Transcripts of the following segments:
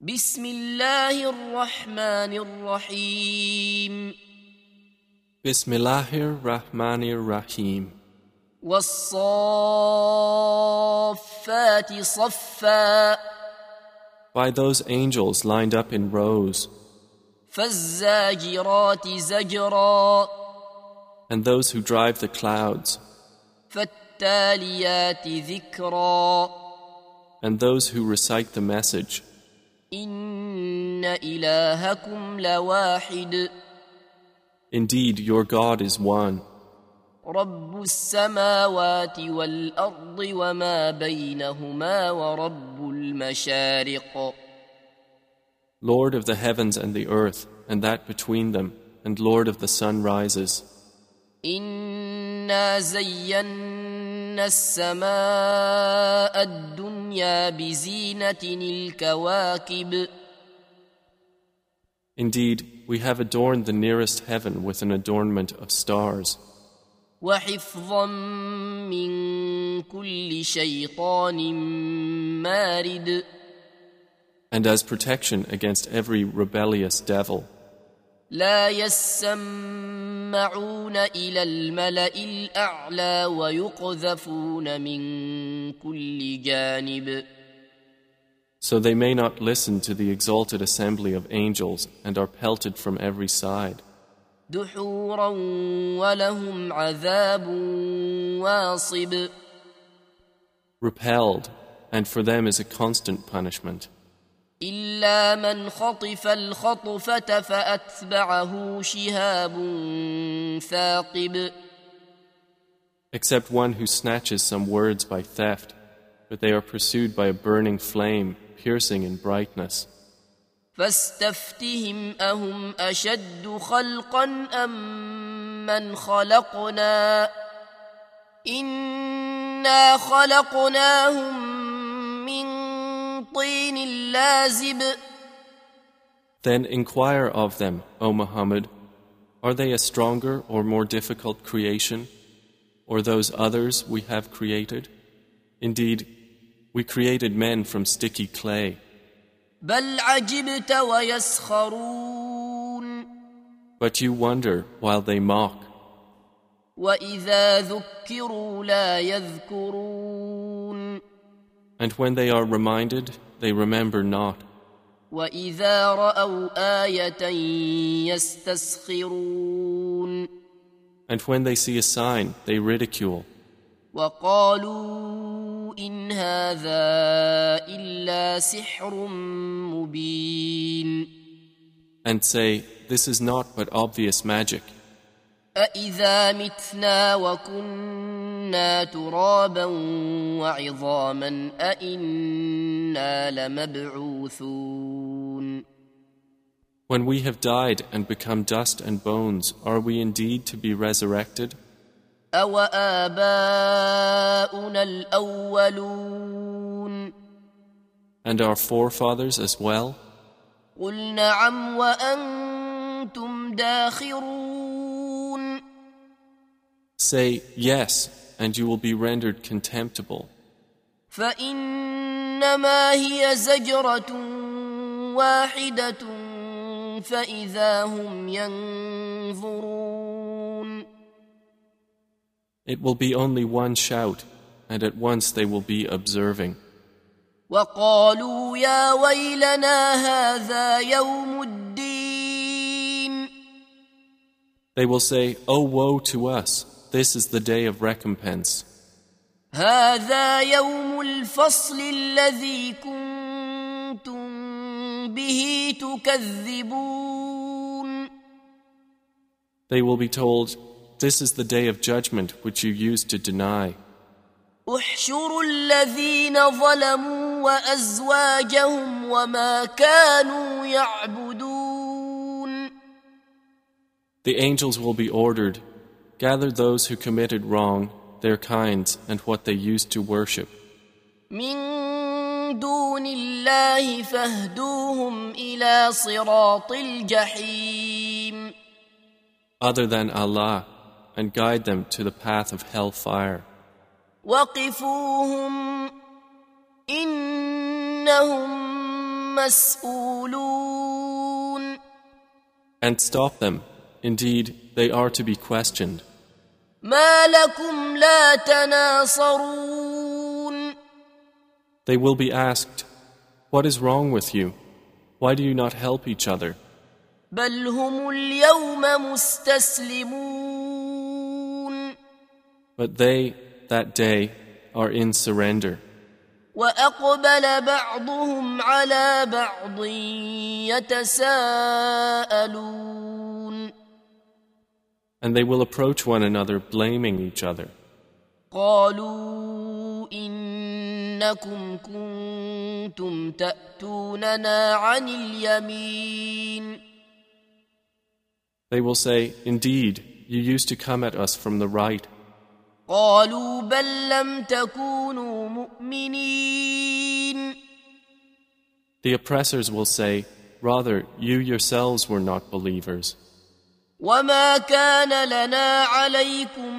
بسم الله الرحمن الرحيم Bismillahir Rahmanir Rahim. والصافات صفا By those angels lined up in rows, فالزاجرات زجرا and those who drive the clouds, فالتاليات ذكرا and those who recite the message. إن إلهكم لواحد Indeed, your God is one, رب السماوات والأرض وما بينهما ورب المشارق Lord of the heavens and the earth, and that between them, and Lord of the sunrises. إنا زينا السماء الدنيا بزينة الكواكب Indeed, we have adorned the nearest heaven with an adornment of stars, وحفظا من كل شيطان مارد and as protection against every rebellious devil. لا يسمعون إلى الملأ الأعلى ويقذفون من كل جانب So they may not listen to the exalted assembly of angels and are pelted from every side. دحورا ولهم عذاب واصب repelled, and for them is a constant punishment, إلا من خطف الخطفة فأتبعه شهاب ثاقب except one who snatches some words by theft, but they are pursued by a burning flame, piercing in brightness. فاستفتهم أهم أشد خلقا أم من خلقنا إنا خلقناهم من طين لازب Then inquire of them, O Muhammad, are they a stronger or more difficult creation, or those others we have created? Indeed, we created men from sticky clay. بل عجبت ويسخرون But you wonder while they mock, وإذا ذكروا لا يذكرون and when they are reminded, they remember not. وإذا رأوا آية يستسخرون And when they see a sign, they ridicule. وقالوا إن هذا إلا سحر مبين and say, This is not but obvious magic. أإذا متنا وكنا ترابا وعظاما أإنا لمبعوثون When we have died and become dust and bones, are we indeed to be resurrected? أوآباؤنا الأولون And our forefathers as well? قل نعم وأنتم داخرون Say, Yes, and you will be rendered contemptible. فإنما هي زجرة واحدة فإذا هم ينظرون It will be only one shout, and at once they will be observing. وقالوا يا ويلنا هذا يوم الدين They will say, Oh, woe to us! This is the day of recompense. هذا يوم الفصل الذي كنتم به تكذبون They will be told, This is the day of judgment which you used to deny. احشروا الذين ظلموا وازواجهم وما كانوا يعبدون The angels will be ordered, Gather those who committed wrong, their kinds, and what they used to worship. من دون الله فاهدوهم الى صراط الجحيم other than Allah and guide them to the path of hellfire. وقفوهم انهم مسؤولون And stop them. Indeed, they are to be questioned. ما لكم لا تناصرون They will be asked, What is wrong with you? Why do you not help each other? بل هم اليوم مستسلمون But they, that day, are in surrender. واقبل بعضهم على بعض يتساءلون And they will approach one another blaming each other. قالوا انكم كنتم تاتوننا عن اليمين They will say, Indeed, you used to come at us from the right. قالوا بل لم تكونوا مؤمنين The oppressors will say, Rather, you yourselves were not believers. وما كان لنا عليكم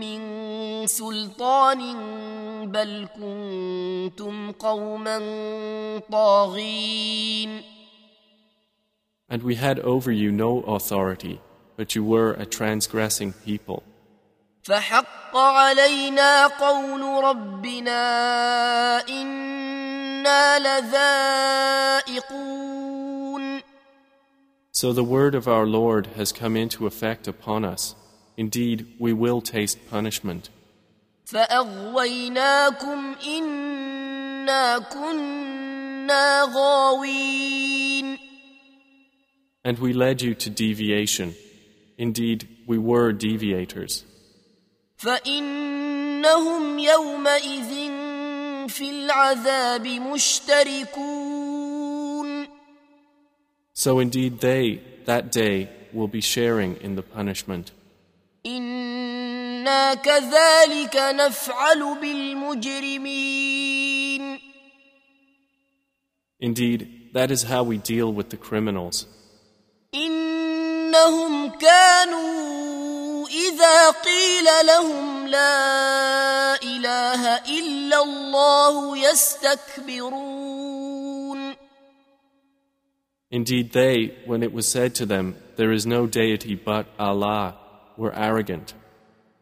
من سلطان بل كنتم قوما طاغين And we had over you no authority, but you were a transgressing people. فحق علينا قول ربنا إنا لذائقون So the word of our Lord has come into effect upon us. Indeed, we will taste punishment. فأغويناكم إنا كنا غاوين And we led you to deviation. Indeed, we were deviators. فإنهم يومئذ في العذاب مشتركون So indeed, they, that day, will be sharing in the punishment. إنا كذلك نفعل بالمجرمين Indeed, that is how we deal with the criminals. إنهم كانوا إذا قيل لهم لا إله إلا الله يستكبرون Indeed, they, when it was said to them, There is no deity but Allah, were arrogant.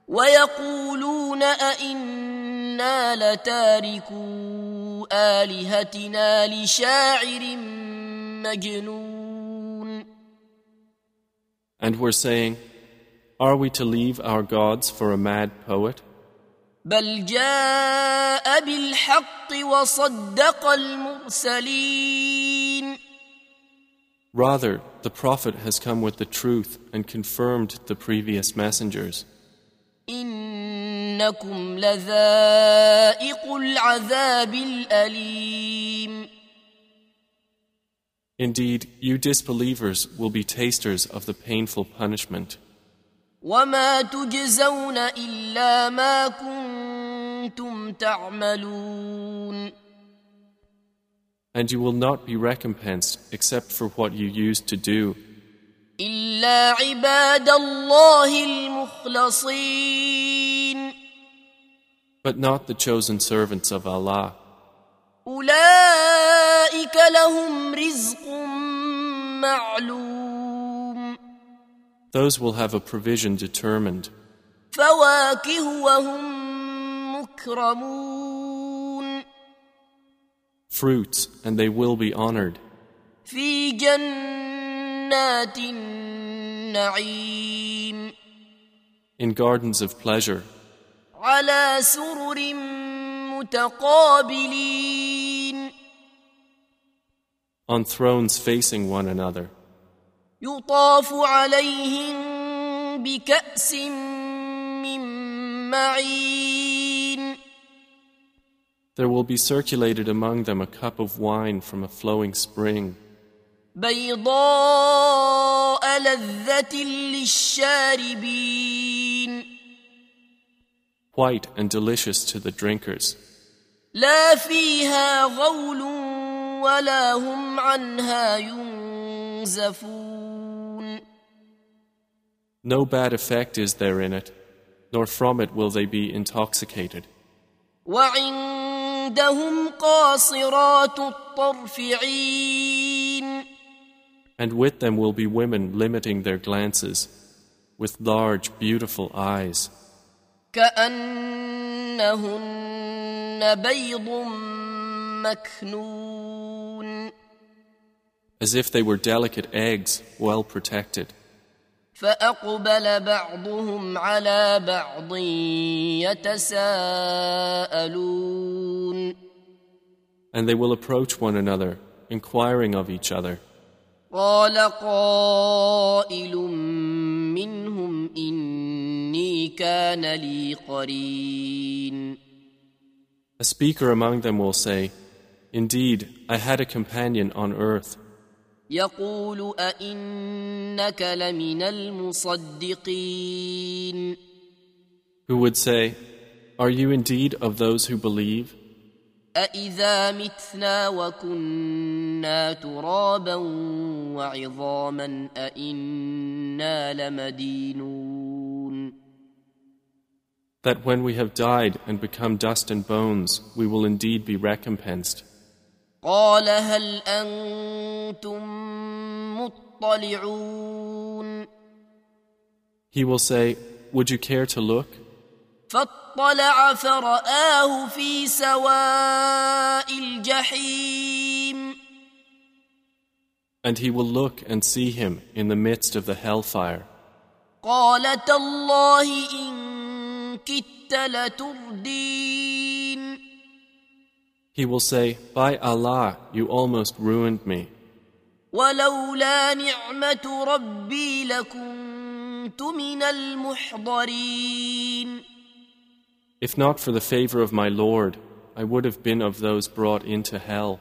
ويقولون أئنا لتاركو آلهتنا لشاعر مجنون And were saying, Are we to leave our gods for a mad poet? بل جاء بالحق وصدق المرسلين Rather, the Prophet has come with the truth and confirmed the previous messengers. إنكم لذائق العذاب الأليم Indeed, you disbelievers will be tasters of the painful punishment. وما تجزون إلا ما كنتم تعملون And you will not be recompensed except for what you used to do, إلا عباد الله المخلصين but not the chosen servants of Allah. أولئك لهم رزق معلوم Those will have a provision determined, فواكه وهم مكرمون fruits, and they will be honored في جنات النعيم in gardens of pleasure, على سرر متقابلين on thrones facing one another. يطاف عليهم بكأس من معين There will be circulated among them a cup of wine from a flowing spring, بيضاء لذة للشاربين white and delicious to the drinkers. لا فيها غول ولا هم عنها ينزفون No bad effect is there in it, nor from it will they be intoxicated. وعندهم قاصرات الطرف عين And with them will be women limiting their glances, with large, beautiful eyes, كأنهن بيض مكنون as if they were delicate eggs, well protected. فأقبل بعضهم على بعض يتساءلون And they will approach one another, inquiring of each other. قال قائل منهم إني كان لي قرين A speaker among them will say, Indeed, I had a companion on earth يقول أئنك لمن المصدقين who would say, Are you indeed of those who believe? أإذا متنا وكنا ترابا وعظاما أإنا لمدينون That when we have died and become dust and bones, we will indeed be recompensed. قال هل أنتم مطلعون He will say, Would you care to look? فاطلع فرآه في سواء الجحيم And he will look and see him in the midst of the hellfire. قال تالله إن كدت لتردين He will say, By Allah, you almost ruined me. ولولا نعمة ربي لكنت من المحضرين If not for the favor of my Lord, I would have been of those brought into hell.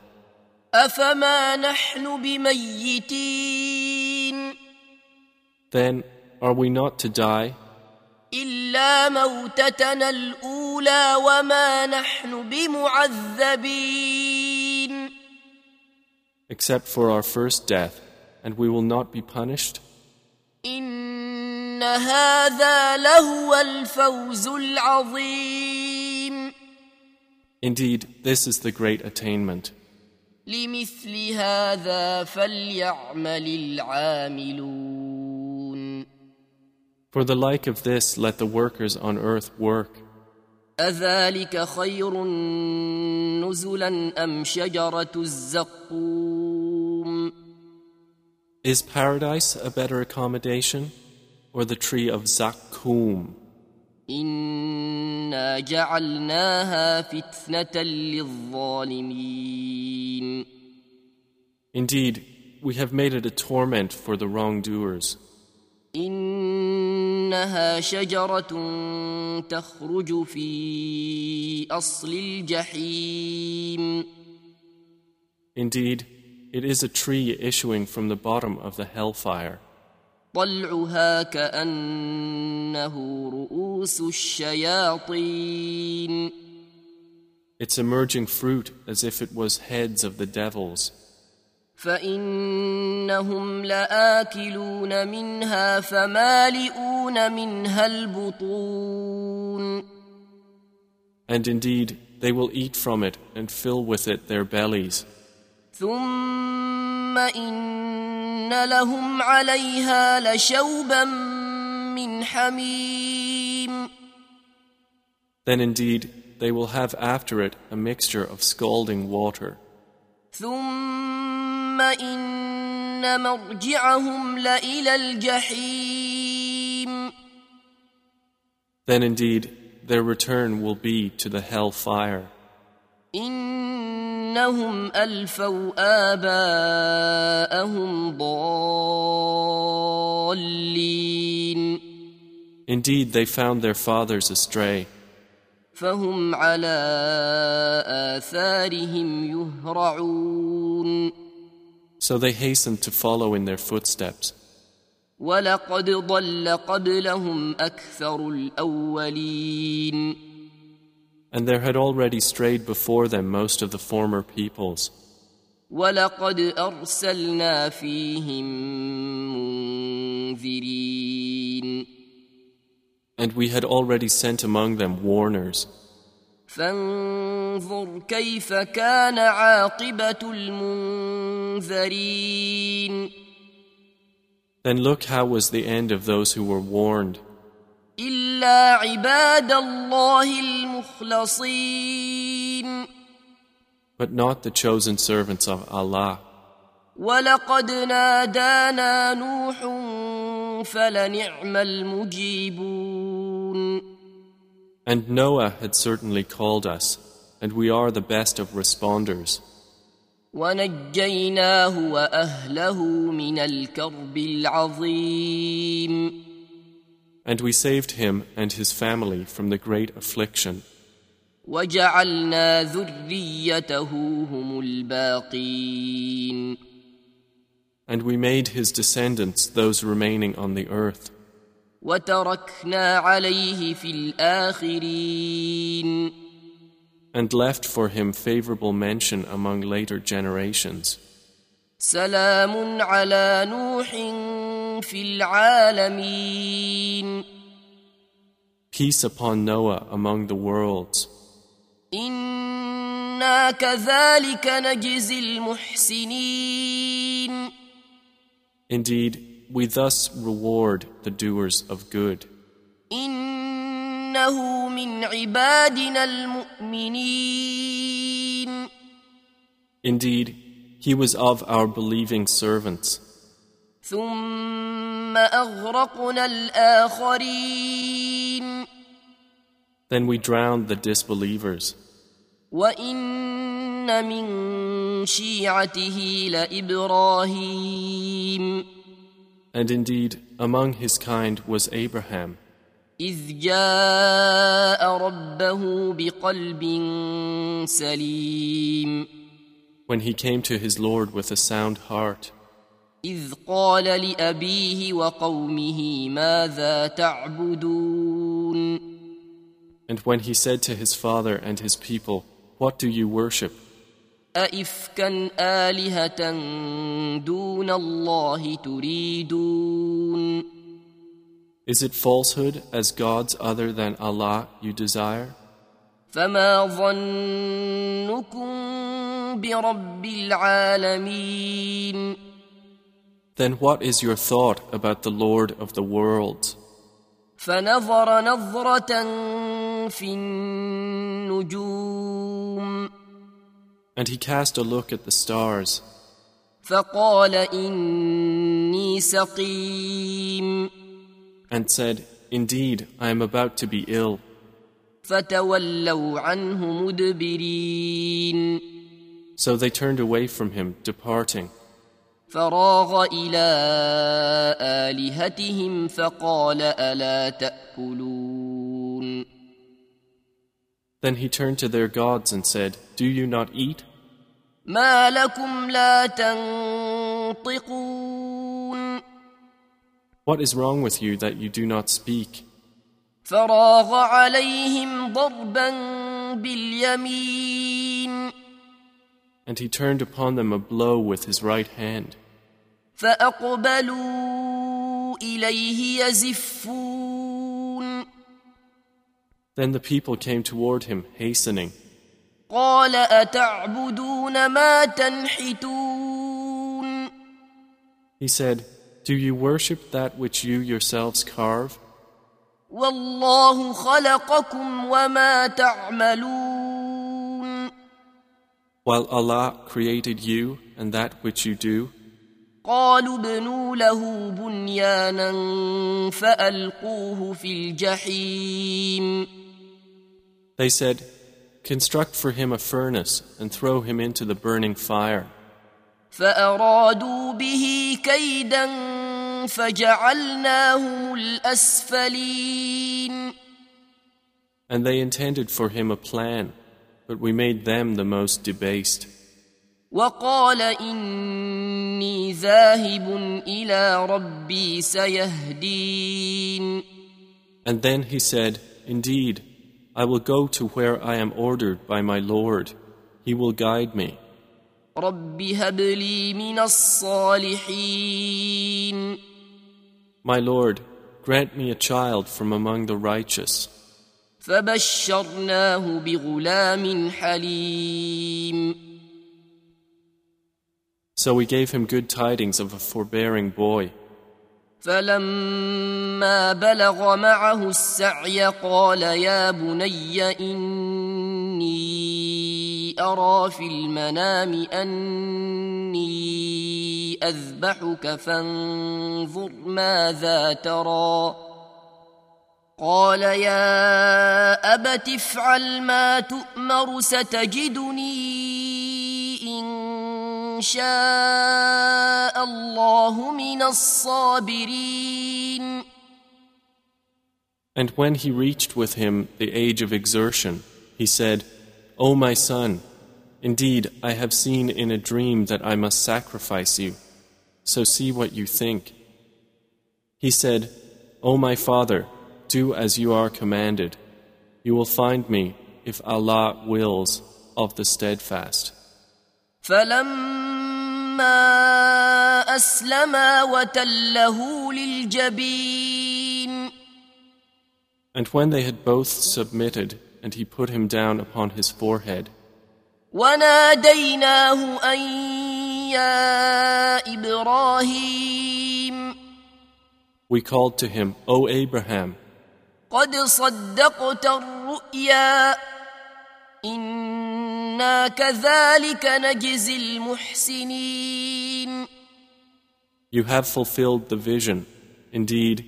أفما نحن بميتين Then, are we not to die? إلا موتتنا الأولى وما نحن بمعذبين Except for our first death, and we will not be punished? إن هذا لهو الفوز العظيم Indeed, this is the great attainment. لمثل هذا فليعمل العاملون For the like of this, let the workers on earth work. أذلك خير نزلا أم شجرة الزقوم Is paradise a better accommodation, or the tree of Zakkum? إنا جعلناها فتنة للظالمين Indeed, we have made it a torment for the wrongdoers. إنها شجرة تخرج في أصل الجحيم Indeed, it is a tree issuing from the bottom of the hellfire. طلعها كأنه رؤوس الشياطين Its emerging fruit as if it was heads of the devils. فإنهم لآكلون منها فمالئون منها البطون And indeed, they will eat from it and fill with it their bellies. ثم إن لهم عليها لشوبا من حميم Then indeed, they will have after it a mixture of scalding water. ثم إن مرجعهم لإلى الجحيم Then indeed, their return will be to the hell fire. إنهم ألفوا آباءهم ضالين Indeed, they found their fathers astray, فهم على آثارهم يهرعون so they hastened to follow in their footsteps. ولقد ضل قبلهم أكثر الأولين And there had already strayed before them most of the former peoples. ولقد أرسلنا فيهم منذرين And we had already sent among them warners. فانظر كيف كان عاقبة المنذرين Then look how was the end of those who were warned. إلا عباد الله المخلصين but not the chosen servants of Allah. ولقد نادانا نوح فلنعم المجيبون And Noah had certainly called us, and we are the best of responders. ونجيناه وأهله من الكرب العظيم And we saved him and his family from the great affliction. وجعلنا ذريته هم الباقين And we made his descendants those remaining on the earth. وتركنا عليه في الآخرين And left for him favorable mention among later generations. سلام على نوح في العالمين Peace upon Noah among the worlds. إنا كذلك نجزي المحسنين Indeed, we thus reward the doers of good. إنه من عبادنا المؤمنين Indeed, he was of our believing servants. ثم أغرقنا الآخرين Then we drowned the disbelievers. وإن من شيعته لإبراهيم And indeed, among his kind was Abraham, إذ جاء ربه بقلب سليم when he came to his Lord with a sound heart, إذ قال لأبيه وقومه ماذا تعبدون and when he said to his father and his people, What do you worship? أئفكا آلهة دون الله تريدون Is it falsehood as gods other than Allah you desire? فما ظنكم برب العالمين Then what is your thought about the Lord of the worlds? فنظر نظرة في النجوم And he cast a look at the stars فقال إني سقيم and said, Indeed, I am about to be ill. فتولوا عنه مدبرين So they turned away from him, departing. فراغ إلى آلهتهم فقال ألا تأكلون Then he turned to their gods and said, Do you not eat? ما لكم لا تنطقون What is wrong with you that you do not speak? فراغ عليهم ضربا باليمين And he turned upon them a blow with his right hand. فأقبلوا إليه يزفون Then the people came toward him, hastening. قال أتعبدون ما تنحتون He said, Do you worship that which you yourselves carve? والله خلقكم وما تعملون While Allah created you and that which you do? قالوا ابنوا له بنيانا فألقوه في الجحيم They said, Construct for him a furnace and throw him into the burning fire. فأرادوا به كيدا فجعلناهم الأسفلين And they intended for him a plan, but we made them the most debased. وقال إني ذاهب إلى ربي سيهدين And then he said, Indeed, I will go to where I am ordered by my Lord. He will guide me. رب هب لي من الصالحين My Lord, grant me a child from among the righteous. فبشرناه بغلام حليم So we gave him good tidings of a forbearing boy. فلما بلغ معه السعي قال يا بني إني أرى في المنام أني أذبحك فانظر ماذا ترى. قال يا أبت افعل ما تؤمر ستجدني إن شاء الله من الصابرين And when he reached with him the age of exertion, he said, O my son, indeed I have seen in a dream that I must sacrifice you, so see what you think. He said, O my father, do as you are commanded. You will find me, if Allah wills, of the steadfast. فلما أسلما وتله للجبين And when they had both submitted, and he put him down upon his forehead, وناديناه أن يا إبراهيم we called to him, O Abraham, قد صدقت الرؤيا إنا كذلك نجزي المحسنين you have fulfilled the vision. Indeed,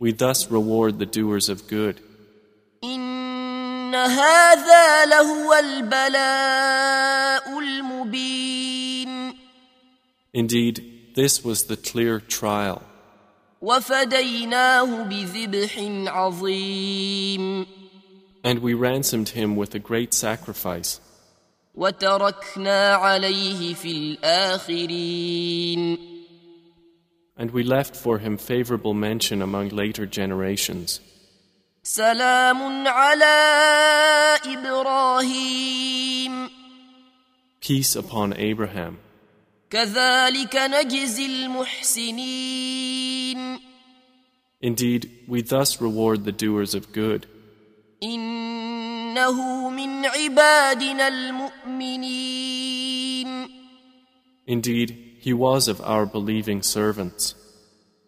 we thus reward the doers of good. إن هذا لهو البلاء المبين Indeed, this was the clear trial. وفديناه بذبح عظيم And we ransomed him with a great sacrifice, وتركنا عليه في الآخرين and we left for him favorable mention among later generations. سلام على إبراهيم Peace upon Abraham. كذلك نجزي المحسنين Indeed, we thus reward the doers of good. إنه من عبادنا المؤمنين Indeed, he was of our believing servants.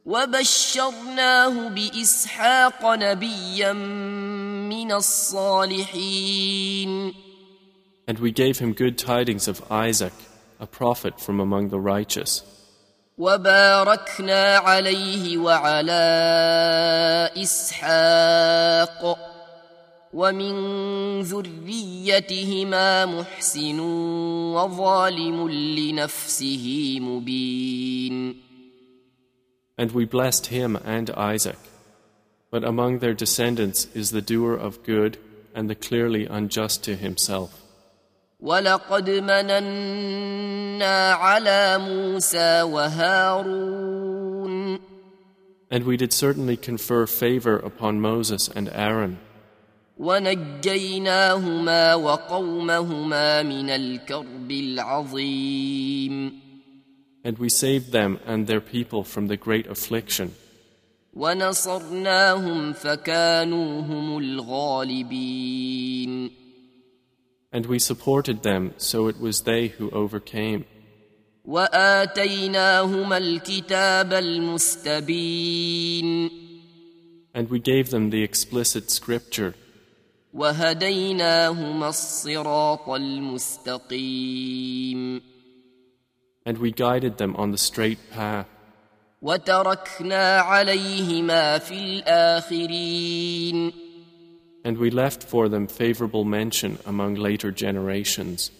وبشرناه بإسحاق نبيا من الصالحين And we gave him good tidings of Isaac, a prophet from among the righteous. وباركنا عليه وعلى إسحاق ومن ذريتهما محسن وظالم لنفسه مبين And we blessed him and Isaac. But among their descendants is the doer of good and the clearly unjust to himself. ولقد مننا على موسى وهارون And we did certainly confer favor upon Moses and Aaron, ونجيناهما وقومهما من الكرب العظيم and we saved them and their people from the great affliction, ونصرناهم فكانوا هم الغالبين and we supported them so it was they who overcame. واتيناهما الكتاب المستبين And we gave them the explicit scripture, وهديناهما الصراط المستقيم and we guided them on the straight path. وتركنا عليهما في الاخرين And we left for them favorable mention among later generations.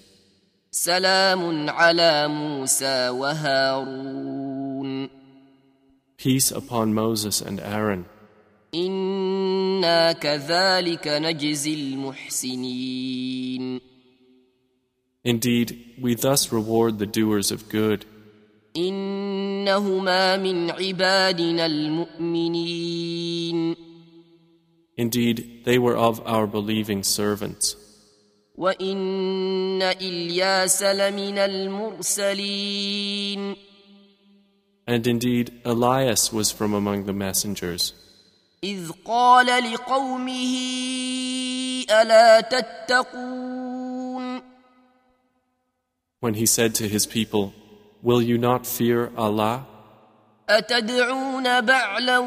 سلام على موسى وهارون Peace upon Moses and Aaron. انا كذلك نجزي المحسنين Indeed, we thus reward the doers of good. انهما من عبادنا المؤمنين Indeed, they were of our believing servants. وان الياس لمن المرسلين And indeed, Elias was from among the messengers. إذ قال لقومه ألا تتقون When he said to his people, Will you not fear Allah? أتدعون بعلا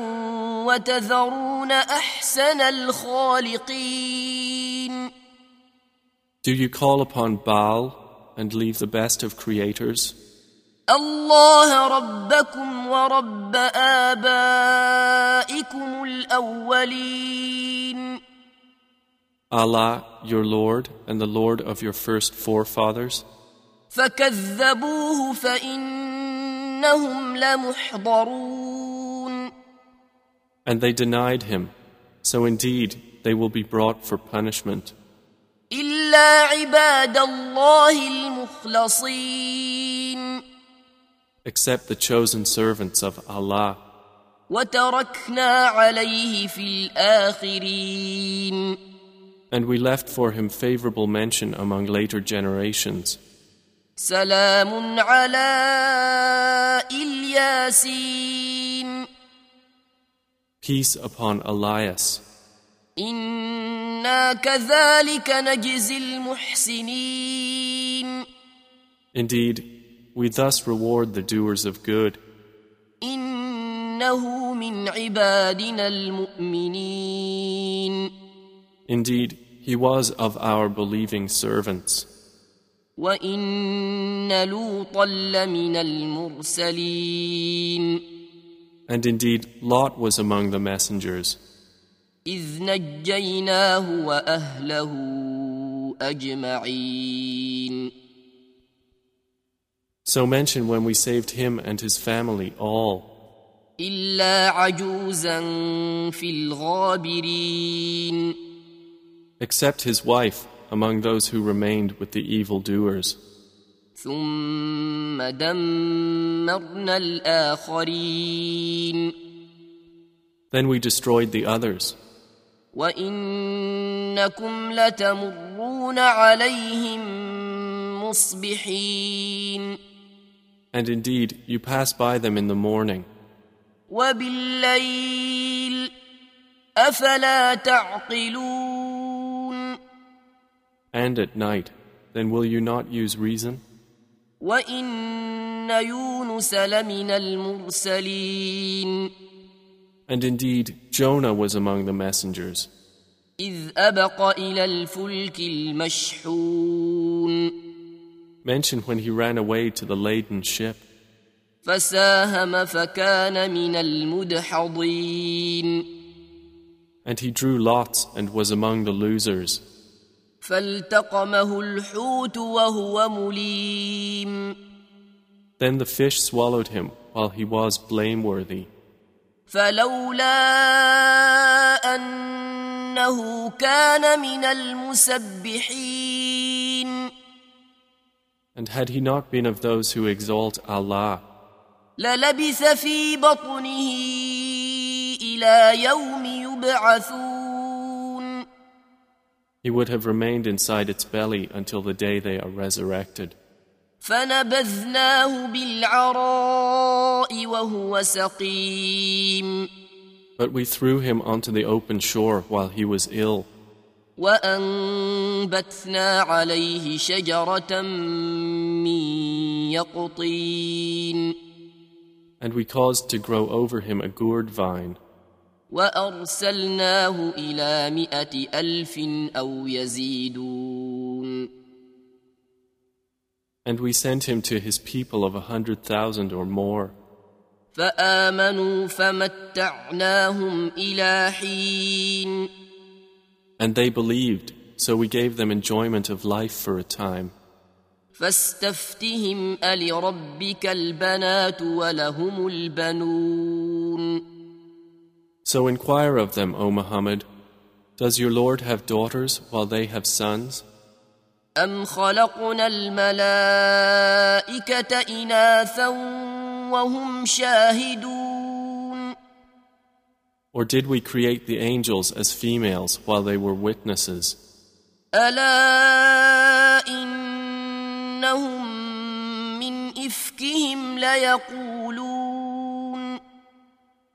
وتذرون أحسن الخالقين Do you call upon Baal and leave the best of creators? الله ربكم ورب آبائكم الأولين Allah, your Lord, and the Lord of your first forefathers? فكذبوه فإنهم لمحضرون And they denied him, so indeed they will be brought for punishment. إلا عباد الله المخلصين Except the chosen servants of Allah. وتركنا عليه في الآخرين And we left for him favorable mention among later generations. سلام على الياسين Peace upon Elias. إنا كذلك نجزي المحسنين Indeed, we thus reward the doers of good. إنه من عبادنا المؤمنين Indeed, he was of our believing servants. وإن لوطا لمن المرسلين And indeed, Lot was among the messengers. إذ نجيناه وأهله أجمعين So mention when we saved him and his family all, إلا عجوزا في الغابرين except his wife among those who remained with the evildoers. ثم دمرنا الآخرين Then we destroyed the others. وإنكم لتمرون عليهم مصبحين And indeed, you pass by them in the morning, وبالليل أفلا تعقلون and at night. Then will you not use reason? وإن يونس لمن المرسلين And indeed, Jonah was among the messengers. إذ أبق إلى الفلك المشحون Mention when he ran away to the laden ship, فساهم فكان من المدحضين and he drew lots and was among the losers. فالتقمه الحوت وهو مليم Then the fish swallowed him while he was blameworthy. فلولا أنه كان من المسبحين And had he not been of those who exalt Allah, للبث في بطنه إلى يوم يبعثون he would have remained inside its belly until the day they are resurrected. فنبذناه بالعراء وهو سقيم But we threw him onto the open shore while he was ill, وأنبتنا عليه شجرة من يقطين and we caused to grow over him a gourd vine, وأرسلناه إلى مائة ألف أو يزيدون and we sent him to his people of a hundred thousand or more. فآمنوا فمتعناهم إلى حين And they believed, so we gave them enjoyment of life for a time. فاستفتهم ألربك البنات ولهم البنون So inquire of them, O Muhammad, does your Lord have daughters while they have sons? أم خلقنا الملائكة إناثا وهم شاهدون Or did we create the angels as females while they were witnesses? ألا إنهم من إفكهم ليقولون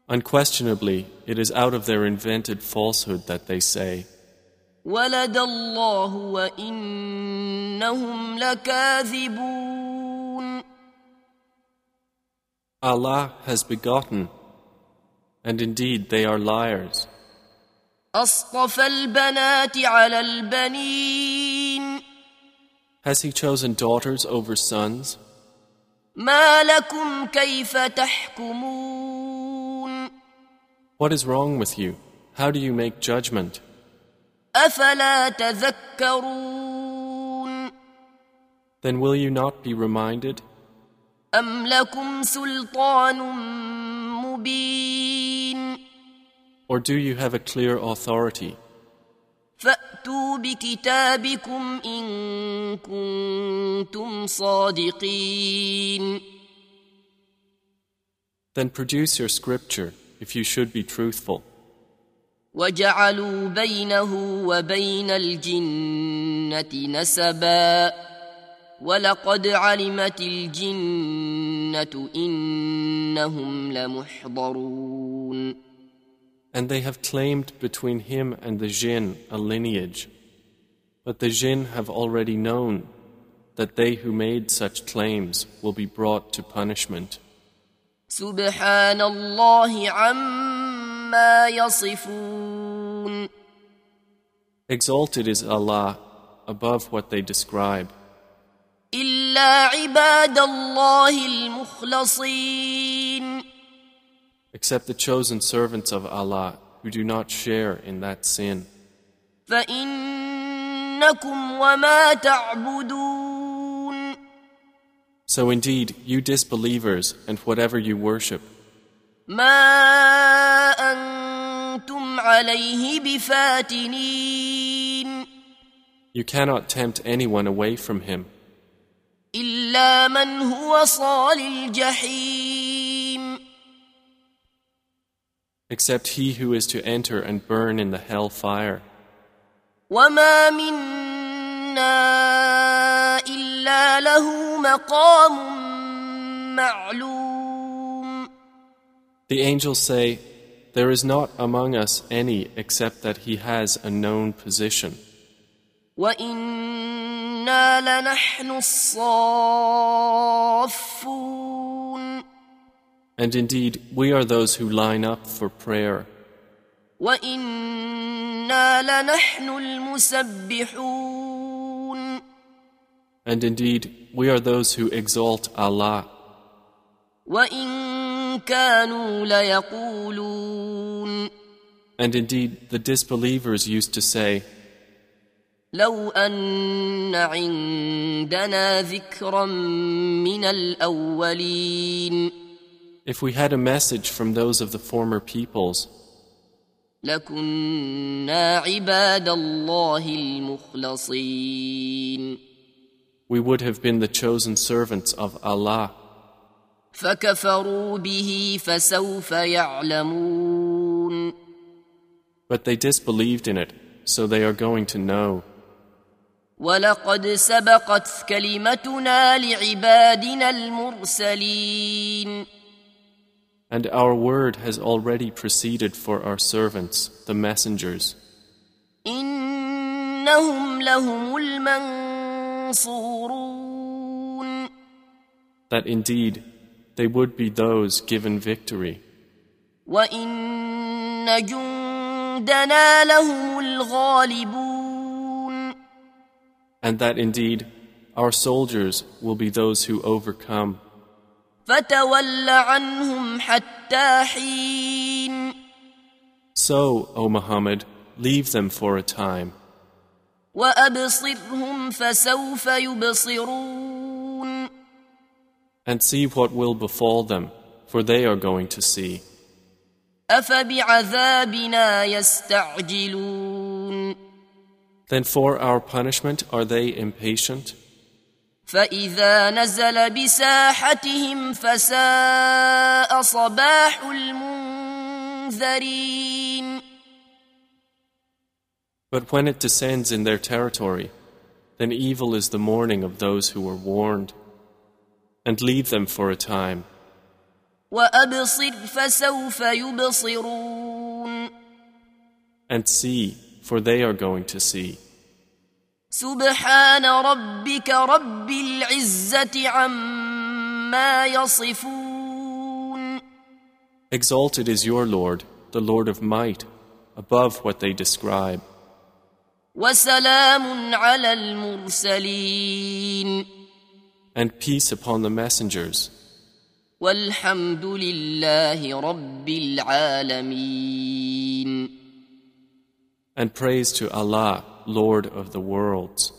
Unquestionably, it is out of their invented falsehood that they say, ولد الله وإنهم لكاذبون Allah has begotten, and indeed they are liars. أصطفى البنات على البنين Has He chosen daughters over sons? ما لكم كيف تحكمون What is wrong with you? How do you make judgment? أفلا تذكرون Then will you not be reminded? أم لكم سلطان مبين Or do you have a clear authority? فأتوا بكتابكم إن كنتم صادقين Then produce your scripture if you should be truthful. وجعلوا بينه وبين الجنة نسبا ولقد علمت الجنة إنهم لمحضرون And they have claimed between him and the jinn a lineage. But the jinn have already known that they who made such claims will be brought to punishment. سبحان الله عما يصفون Exalted is Allah above what they describe, إلا عباد الله المخلصين except the chosen servants of Allah who do not share in that sin. فإنكم وما تعبدون So indeed, you disbelievers and whatever you worship, ما أنتم عليه بفاتنين you cannot tempt anyone away from him, إلا من هو صال الجحيم except he who is to enter and burn in the hell fire. وما منا إلا له مقام معلوم The angels say, There is not among us any except that he has a known position, وإنا لنحن الصافون and indeed we are those who line up for prayer, وإنا لنحن المسبحون and indeed we are those who exalt Allah, وإن كانوا ليقولون and indeed the disbelievers used to say, لو أن عندنا ذكرا من الأولين If we had a message from those of the former peoples, لكنا عباد الله المخلصين we would have been the chosen servants of Allah. فكفروا به فسوف يعلمون But they disbelieved in it, so they are going to know. ولقد سبقت كلمتنا لعبادنا المرسلين and our word has already proceeded for our servants, the messengers. That indeed they would be those given victory. And that indeed our soldiers will be those who overcome. فتول عنهم حتى حين So, O Muhammad, leave them for a time, وأبصرهم فسوف يبصرون and see what will befall them, for they are going to see. أفبعذابنا يستعجلون Then for our punishment are they impatient? فإذا نزل بساحتهم فساء صباح المنذرين But when it descends in their territory, then evil is the morning of those who were warned. And leave them for a time. وأبصر فسوف يبصرون And see, for they are going to see. سبحان ربك رب العزة عما يصفون Exalted is your Lord, the Lord of might, above what they describe. وسلام على المرسلين And peace upon the messengers. والحمد لله رب العالمين And praise to Allah, Lord of the worlds.